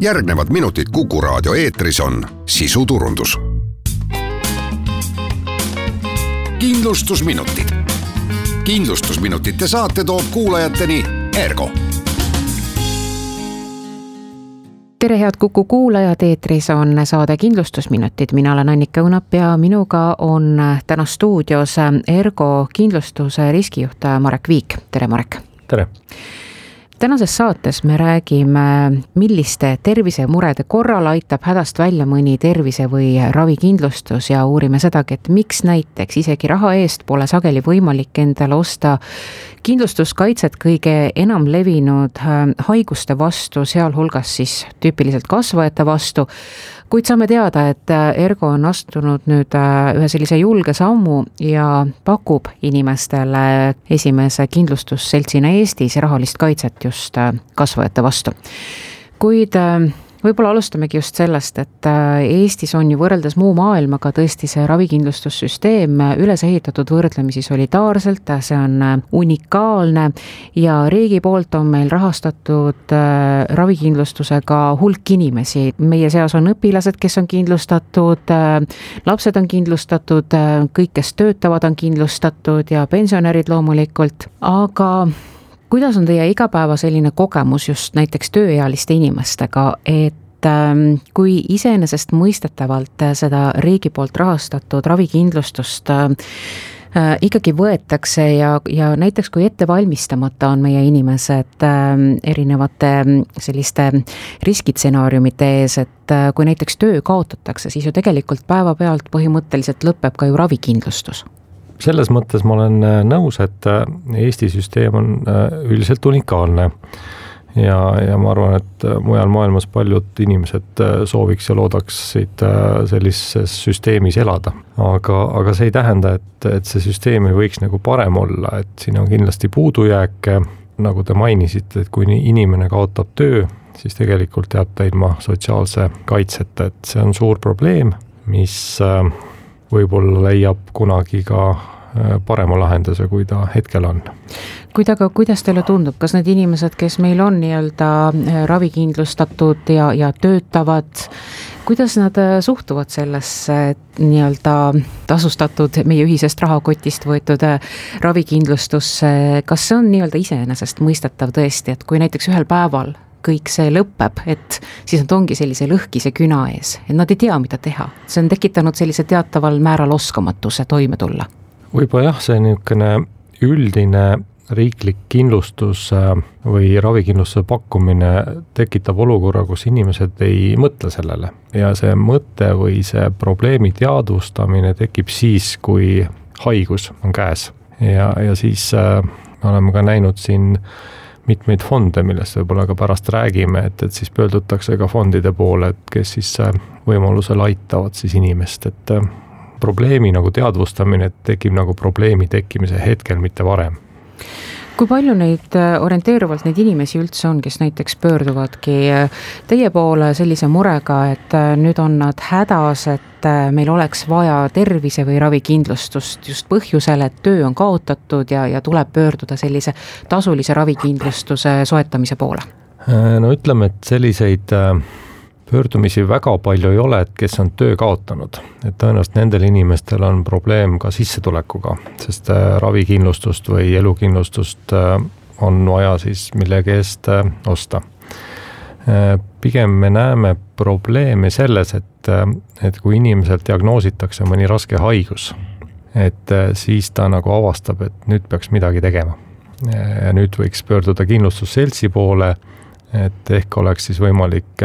järgnevad minutid Kuku raadio eetris on sisuturundus. kindlustusminutid. kindlustusminutite saate toob kuulajateni Ergo tere, head Kuku kuulajad, eetris on saade Kindlustusminutid, mina olen Annika Õunap ja minuga on täna stuudios Ergo kindlustuse riskijuht Marek Viik, tere Marek. tere tänases saates me räägime, milliste tervisemurede korral aitab hädast välja mõni tervise- või ravikindlustus ja uurime sedagi, et miks näiteks isegi raha eest pole sageli võimalik endale osta kindlustuskaitset kõige enam levinud äh, haiguste vastu, sealhulgas siis tüüpiliselt kasvajate vastu kuid saame teada, et äh, Ergo on astunud nüüd äh, ühe sellise julge sammu ja pakub inimestele esimese kindlustusseltsina Eestis rahalist kaitset just äh, kasvajate vastu. kuid võib-olla alustamegi just sellest, et äh, Eestis on ju võrreldes muu maailmaga tõesti see ravikindlustussüsteem üles ehitatud võrdlemisi solidaarselt, see on äh, unikaalne ja riigi poolt on meil rahastatud äh, ravikindlustusega hulk inimesi. meie seas on õpilased, kes on kindlustatud, lapsed on kindlustatud, kõik, kes töötavad, on kindlustatud ja pensionärid loomulikult, aga kuidas on teie igapäeva selline kogemus just näiteks tööealiste inimestega, et ähm, kui iseenesestmõistetavalt seda riigi poolt rahastatud ravikindlustust äh, äh, ikkagi võetakse ja, ja näiteks kui ettevalmistamata on meie inimesed äh, erinevate selliste riskitsenaariumite ees, et äh, kui näiteks töö kaotatakse, siis ju tegelikult päevapealt põhimõtteliselt lõpeb ka ju ravikindlustus selles mõttes ma olen äh, nõus, et äh, Eesti süsteem on äh, üldiselt unikaalne ja, ja ma arvan, et mujal maailmas paljud inimesed sooviks ja loodaksid sellises süsteemis elada. aga, aga see ei tähenda, et, et see süsteem ei võiks nagu parem olla, et siin on kindlasti puudujääke, nagu te mainisite, et kui inimene kaotab töö, siis tegelikult jääb ta ilma sotsiaalse kaitseta, et see on suur probleem, mis võib-olla leiab kunagi ka parema lahenduse, kui ta hetkel on. kuid aga kuidas teile tundub, kas need inimesed, kes meil on nii-öelda äh, ravikindlustatud ja, ja töötavad, kuidas nad äh, suhtuvad sellesse nii-öelda tasustatud meie ühisest rahakotist võetud ravikindlustusse, kas see on nii-öelda iseenesestmõistetav tõesti, et kui näiteks ühel päeval kõik see lõpeb, et siis nad ongi sellise lõhkise küna ees, et nad ei tea, mida teha. see on tekitanud sellise teataval määral oskamatuse toime tulla. Võib-olla jah, see niisugune üldine riiklik kindlustus äh, või ravikindlustuse pakkumine tekitab olukorra, kus inimesed ei mõtle sellele. Ja see mõte või see probleemi teadvustamine tekib siis, kui haigus on käes. Ja, ja siis äh, me oleme ka näinud siin mitmeid fonde, millest võib-olla ka pärast räägime, et, et siis pöördutakse ka fondide poole, et kes siis äh, võimalusel aitavad siis inimest, et probleemi nagu teadvustamine tekib nagu probleemi tekkimise hetkel, mitte varem kui palju neid äh, orienteeruvalt neid inimesi üldse on, kes näiteks pöörduvadki teie poole sellise murega, et nüüd on nad hädas, et meil oleks vaja tervise või ravikindlustust just põhjusel, et töö on kaotatud ja, ja tuleb pöörduda sellise tasulise ravikindlustuse soetamise poole? no ütleme, et selliseid äh, pöördumisi väga palju ei ole, et kes on töö kaotanud, et tõenäoliselt nendel inimestel on probleem ka sissetulekuga, sest äh, ravikindlustust või elukindlustust äh, on vaja siis millegi eest osta. pigem me näeme probleemi selles, et, et kui inimesel diagnoositakse mõni raske haigus, et siis ta nagu avastab, et nüüd peaks midagi tegema. ja nüüd võiks pöörduda kindlustusseltsi poole, et ehk oleks siis võimalik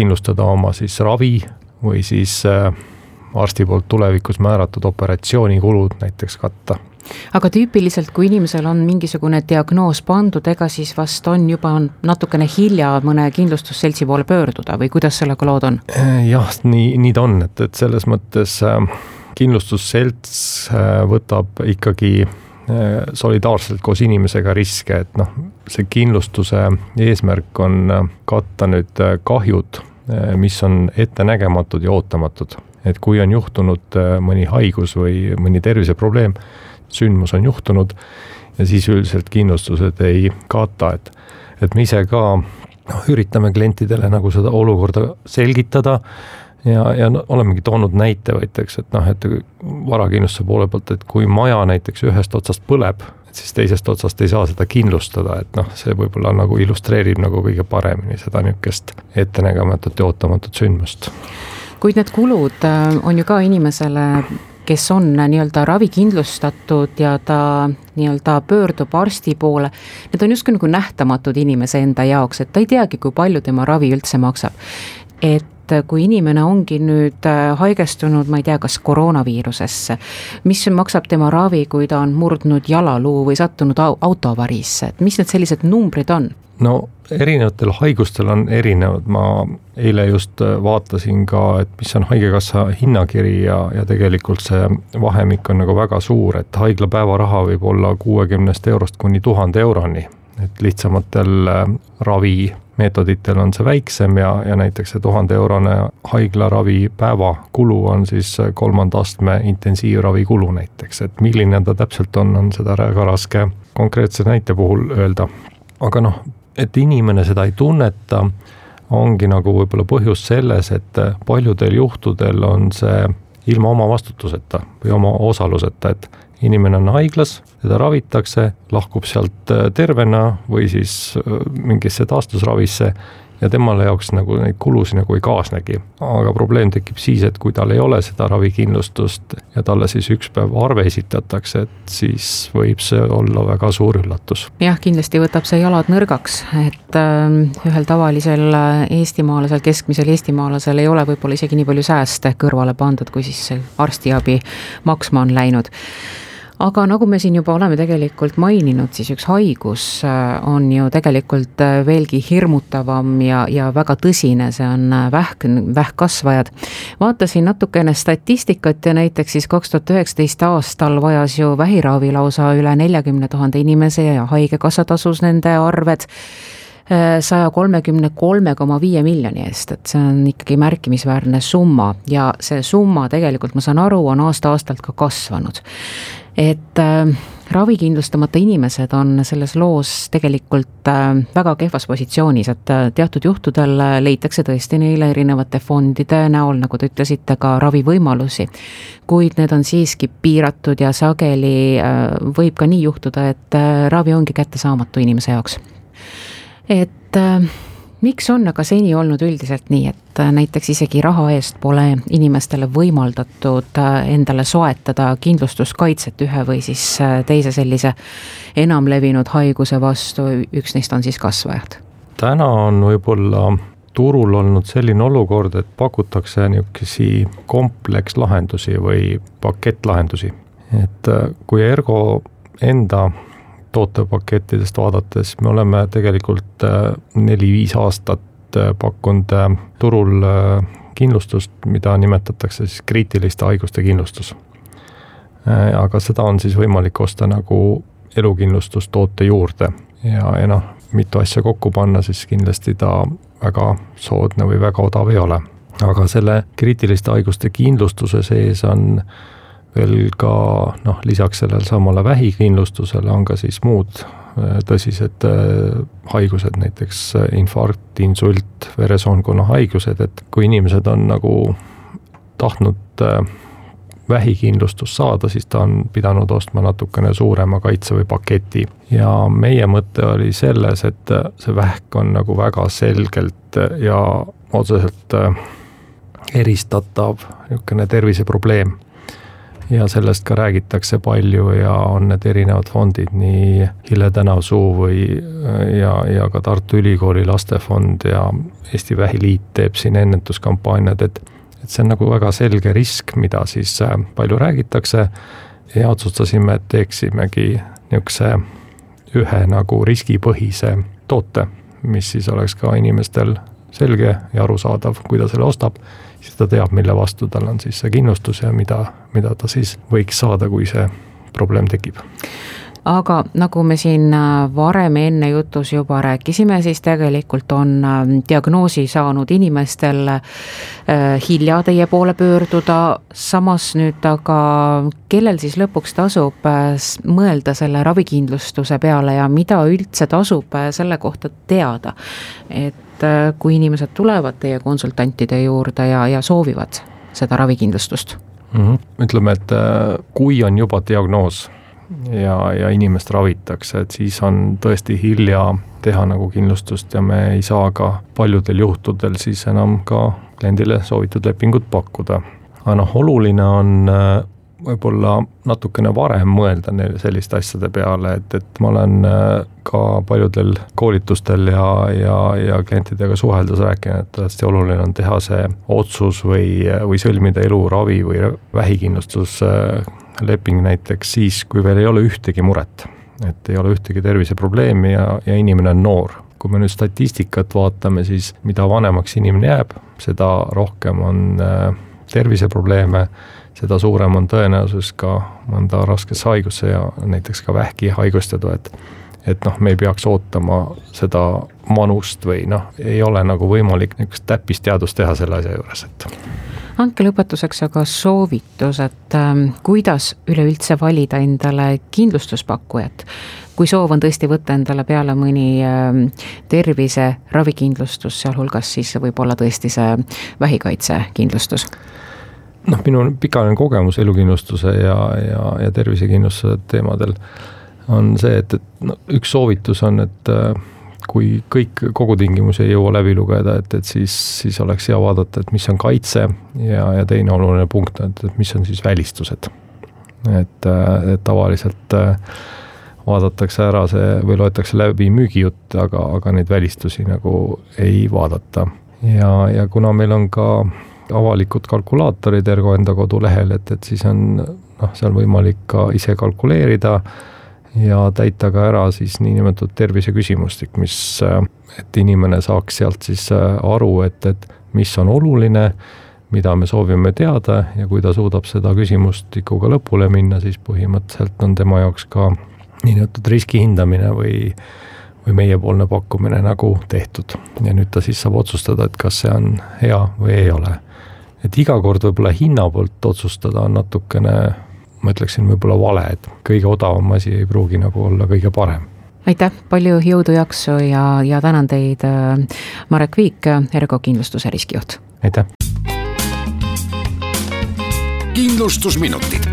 kindlustada oma siis ravi või siis äh, arsti poolt tulevikus määratud operatsioonikulud näiteks katta aga tüüpiliselt, kui inimesel on mingisugune diagnoos pandud, ega siis vast on juba natukene hilja mõne kindlustusseltsi poole pöörduda või kuidas sellega lood on? Äh, jah, nii, nii ta on, et, et selles mõttes äh, kindlustusselts võtab ikkagi solidaarselt koos inimesega riske, et noh, see kindlustuse eesmärk on katta nüüd kahjud mis on ettenägematud ja ootamatud. et kui on juhtunud eh, mõni haigus või mõni terviseprobleem, sündmus on juhtunud ja siis üldiselt kindlustused ei kata, et, et me ise ka noh, üritame klientidele nagu seda olukorda selgitada ja, ja no, olemegi toonud näite näiteks, et noh, et varakindlustuse poole pealt, et kui maja näiteks ühest otsast põleb, et siis teisest otsast ei saa seda kindlustada, et noh, see võib-olla nagu illustreerib nagu kõige paremini seda niisugust ettenägematut ja ootamatut sündmust. kuid need kulud äh, on ju ka inimesele kes on nii-öelda ravikindlustatud ja ta nii-öelda pöördub arsti poole, need on justkui nagu nähtamatud inimese enda jaoks, et ta ei teagi, kui palju tema ravi üldse maksab. et et kui inimene ongi nüüd äh, haigestunud, ma ei tea, kas koroonaviirusesse, mis maksab tema ravi, kui ta on murdnud jalaluu või sattunud autoavariisse, et mis need sellised numbrid on? no erinevatel haigustel on erinevad, ma eile just äh, vaatasin ka, et mis on Haigekassa hinnakiri ja, ja tegelikult see vahemik on nagu väga suur, et haigla päevaraha võib olla kuuekümnest eurost kuni tuhande euroni, et lihtsamatel ravi meetoditel on see väiksem ja, ja näiteks see tuhande eurone haiglaravi päevakulu on siis kolmanda astme intensiivravi kulu näiteks, et milline ta täpselt on, on seda väga raske konkreetse näite puhul öelda. aga noh, et inimene seda ei tunneta, ongi nagu võib-olla põhjus selles, et paljudel juhtudel on see ilma oma vastutuseta või oma osaluseta, et inimene on haiglas, teda ravitakse, lahkub sealt äh, tervena või siis äh, mingisse taastusravisse ja temale jaoks nagu neid kulusid nagu ei kaasnegi. aga probleem tekib siis, et kui tal ei ole seda ravikindlustust ja talle siis üks päev arve esitatakse, et siis võib see olla väga suur üllatus. jah, kindlasti võtab see jalad nõrgaks, et äh, ühel tavalisel äh, eestimaalasel, keskmisel eestimaalasel ei ole võib-olla isegi nii palju sääste kõrvale pandud, kui siis arstiabi maksma on läinud aga nagu me siin juba oleme tegelikult maininud, siis üks haigus äh, on ju tegelikult äh, veelgi hirmutavam ja, ja väga tõsine, see on äh, vähk, vähkkasvajad. vaatasin natukene statistikat ja näiteks siis kaks tuhat üheksateist aastal vajas ju vähiravi lausa üle neljakümne tuhande inimese ja Haigekassa tasus nende arved saja kolmekümne kolme koma viie miljoni eest, et see on ikkagi märkimisväärne summa ja see summa tegelikult, ma saan aru, on aasta-aastalt ka kasvanud et äh, ravikindlustamata inimesed on selles loos tegelikult äh, väga kehvas positsioonis, et äh, teatud juhtudel leitakse tõesti neile erinevate fondide näol, nagu te ütlesite, ka ravivõimalusi. kuid need on siiski piiratud ja sageli võib ka nii juhtuda, et ravi ongi kättesaamatu inimese jaoks. et äh, miks on aga seni olnud üldiselt nii, et äh, näiteks isegi raha eest pole inimestele võimaldatud äh, endale soetada kindlustuskaitset ühe või siis äh, teise sellise enamlevinud haiguse vastu, üks neist on siis kasvajad? täna on võib-olla turul olnud selline olukord, et pakutakse niisugusi komplekslahendusi või pakettlahendusi. et kui Ergo enda tootepakettidest vaadates me oleme tegelikult äh, neli-viis aastat äh, pakkunud äh, turul kindlustust, mida nimetatakse siis kriitiliste haiguste kindlustus. aga seda on siis võimalik osta nagu elukindlustustoote juurde ja, ja noh, mitu asja kokku panna, siis kindlasti ta väga soodne või väga odav ei ole. aga selle kriitiliste haiguste kindlustuse sees on veel ka noh, lisaks sellele samale vähikindlustusele on ka siis muud äh, tõsised äh, haigused, näiteks äh, infarkt, insult, veresoonkonna haigused, et kui inimesed on nagu tahtnud vähikindlustust saada, siis ta on pidanud ostma natukene suurema kaitse või paketi. ja meie mõte oli selles, et see vähk on nagu väga selgelt ja otseselt eristatav niisugune terviseprobleem ja sellest ka räägitakse palju ja on need erinevad fondid, nii Hille Tänavsuu või ja, ja ka Tartu Ülikooli lastefond ja Eesti Vähiliit teeb siin ennetuskampaaniad, et et see on nagu väga selge risk, mida siis äh, palju räägitakse. Ja otsustasime, et teeksimegi niisuguse ühe nagu riskipõhise toote, mis siis oleks ka inimestel selge ja arusaadav, kui ta selle ostab siis ta teab, mille vastu tal on siis see kindlustus ja mida, mida ta siis võiks saada, kui see probleem tekib aga nagu me siin äh, varem enne jutus juba rääkisime, siis tegelikult on äh, diagnoosi saanud inimestel äh, hilja teie poole pöörduda, samas nüüd aga kellel siis lõpuks tasub mõelda selle ravikindlustuse peale ja mida üldse tasub selle kohta teada? et kui inimesed tulevad teie konsultantide juurde ja, ja soovivad seda ravikindlustust mm? -hmm. ütleme, et kui on juba diagnoos ja, ja inimest ravitakse, et siis on tõesti hilja teha nagu kindlustust ja me ei saa ka paljudel juhtudel siis enam ka kliendile soovitud lepingut pakkuda. aga noh, oluline on äh, võib-olla natukene varem mõelda neil selliste asjade peale, et, et ma olen äh, ka paljudel koolitustel ja, ja, ja klientidega suheldes rääkinud, et hästi oluline on teha see otsus või, või sõlmida eluravi või vähikindlustus äh, leping näiteks siis, kui veel ei ole ühtegi muret. et ei ole ühtegi terviseprobleemi ja, ja inimene on noor. kui me nüüd statistikat vaatame, siis mida vanemaks inimene jääb, seda rohkem on äh, terviseprobleeme, seda suurem on tõenäosus ka mõnda raskesse haigusse ja näiteks ka vähki haigestuda, et et noh, me ei peaks ootama seda manust või noh, ei ole nagu võimalik niisugust täppisteadust teha selle asja juures, et andke lõpetuseks aga soovitus, et ähm, kuidas üleüldse valida endale kindlustuspakkujat kui soov on tõesti võtta endale peale mõni ähm, tervise ravikindlustus, sealhulgas siis võib-olla tõesti see vähikaitsekindlustus? noh, minu pikaajaline kogemus elukindlustuse ja, ja, ja tervisekindlustuse teemadel on see, et, et no üks soovitus on, et äh, kui kõik kogutingimusi ei jõua läbi lugeda, et, et siis, siis oleks hea vaadata, et mis on kaitse ja, ja teine oluline punkt on, et, mis on siis välistused. et, et tavaliselt äh, vaadatakse ära see või loetakse läbi müügijutt, aga, aga neid välistusi nagu ei vaadata. ja, ja kuna meil on ka avalikud kalkulaatorid Ergo enda kodulehel, et, et siis on noh, seal võimalik ka ise kalkuleerida ja täita ka ära siis niinimetatud terviseküsimustik, mis, et inimene saaks sealt siis äh, aru, et, et mis on oluline, mida me soovime teada ja kui ta suudab seda küsimustikuga lõpule minna, siis põhimõtteliselt on tema jaoks ka niinimetatud riski hindamine või, või meiepoolne pakkumine nagu tehtud. ja nüüd ta siis saab otsustada, et kas see on hea või ei ole. et iga kord võib-olla hinna poolt otsustada on natukene ma ütleksin võib-olla vale, et kõige odavam asi ei pruugi nagu olla kõige parem aitäh, palju jõudu, jaksu ja, ja tänan teid, äh, Marek Viik, Ergo kindlustuse riskijuht. aitäh. kindlustusminutid.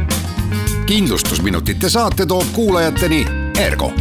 kindlustusminutite saate toob kuulajateni Ergo